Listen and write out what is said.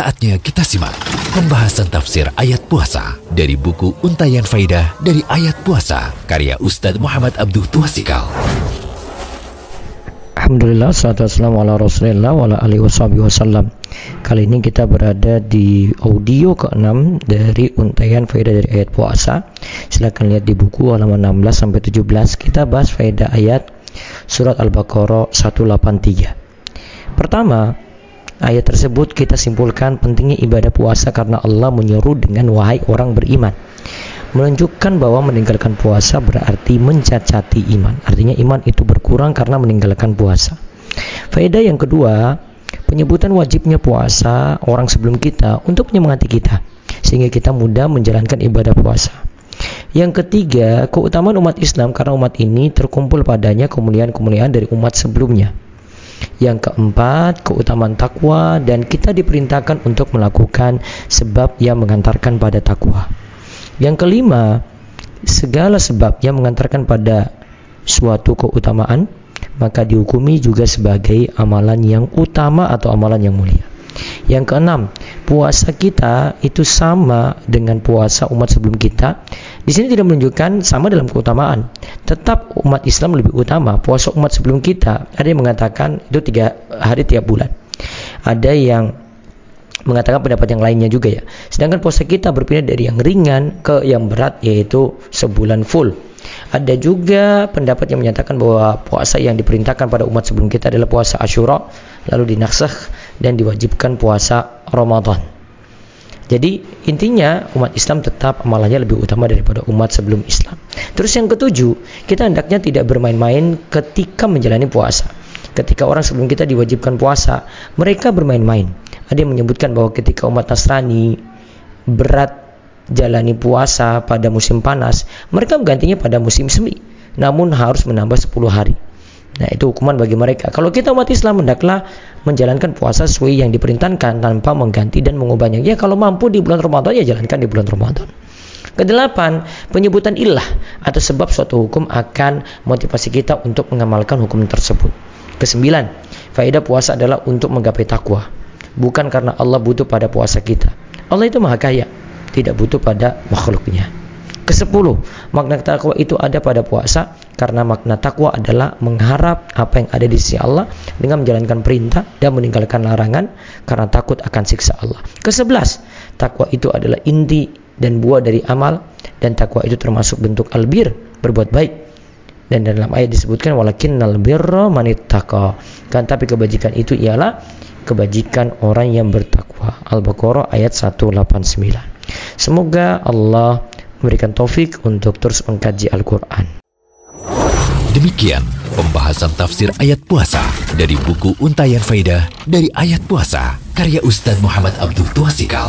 Saatnya kita simak pembahasan tafsir ayat puasa dari buku Untayan Faidah dari Ayat Puasa karya Ustadz Muhammad Abdul Tuasikal. Alhamdulillah, salatu wassalamu ala rasulillah wa ala alihi wasallam Kali ini kita berada di audio ke-6 dari Untayan Faidah dari Ayat Puasa. Silahkan lihat di buku halaman 16 sampai 17 Kita bahas Faidah ayat surat Al-Baqarah 183 Pertama, Ayat tersebut kita simpulkan pentingnya ibadah puasa karena Allah menyuruh dengan wahai orang beriman. Menunjukkan bahwa meninggalkan puasa berarti mencacati iman. Artinya iman itu berkurang karena meninggalkan puasa. Faedah yang kedua, penyebutan wajibnya puasa orang sebelum kita untuk menyemangati kita sehingga kita mudah menjalankan ibadah puasa. Yang ketiga, keutamaan umat Islam karena umat ini terkumpul padanya kemuliaan-kemuliaan dari umat sebelumnya. Yang keempat, keutamaan takwa dan kita diperintahkan untuk melakukan sebab yang mengantarkan pada takwa. Yang kelima, segala sebab yang mengantarkan pada suatu keutamaan maka dihukumi juga sebagai amalan yang utama atau amalan yang mulia. Yang keenam, puasa kita itu sama dengan puasa umat sebelum kita. Di sini tidak menunjukkan sama dalam keutamaan. Tetap umat Islam lebih utama. Puasa umat sebelum kita ada yang mengatakan itu tiga hari tiap bulan. Ada yang mengatakan pendapat yang lainnya juga ya. Sedangkan puasa kita berpindah dari yang ringan ke yang berat yaitu sebulan full. Ada juga pendapat yang menyatakan bahwa puasa yang diperintahkan pada umat sebelum kita adalah puasa Ashura lalu dinaksah dan diwajibkan puasa Ramadan. Jadi intinya umat Islam tetap amalannya lebih utama daripada umat sebelum Islam. Terus yang ketujuh, kita hendaknya tidak bermain-main ketika menjalani puasa. Ketika orang sebelum kita diwajibkan puasa, mereka bermain-main. Ada yang menyebutkan bahwa ketika umat Nasrani berat jalani puasa pada musim panas, mereka menggantinya pada musim semi. Namun harus menambah 10 hari. Nah, itu hukuman bagi mereka. Kalau kita umat Islam hendaklah menjalankan puasa sesuai yang diperintahkan tanpa mengganti dan mengubahnya. Ya, kalau mampu di bulan Ramadan ya jalankan di bulan Ramadan. Kedelapan, penyebutan ilah atau sebab suatu hukum akan motivasi kita untuk mengamalkan hukum tersebut. Kesembilan, faedah puasa adalah untuk menggapai takwa. Bukan karena Allah butuh pada puasa kita. Allah itu maha kaya, tidak butuh pada makhluknya. Kesepuluh, makna takwa itu ada pada puasa karena makna takwa adalah mengharap apa yang ada di sisi Allah dengan menjalankan perintah dan meninggalkan larangan karena takut akan siksa Allah. Kesebelas, takwa itu adalah inti dan buah dari amal dan takwa itu termasuk bentuk albir, berbuat baik. Dan dalam ayat disebutkan walakinnal birra manittaqa. Kan tapi kebajikan itu ialah kebajikan orang yang bertakwa. Al-Baqarah ayat 189. Semoga Allah memberikan taufik untuk terus mengkaji Al-Quran. Demikian pembahasan tafsir ayat puasa dari buku Untayan Faidah dari Ayat Puasa karya Ustadz Muhammad Abdul Tuasikal.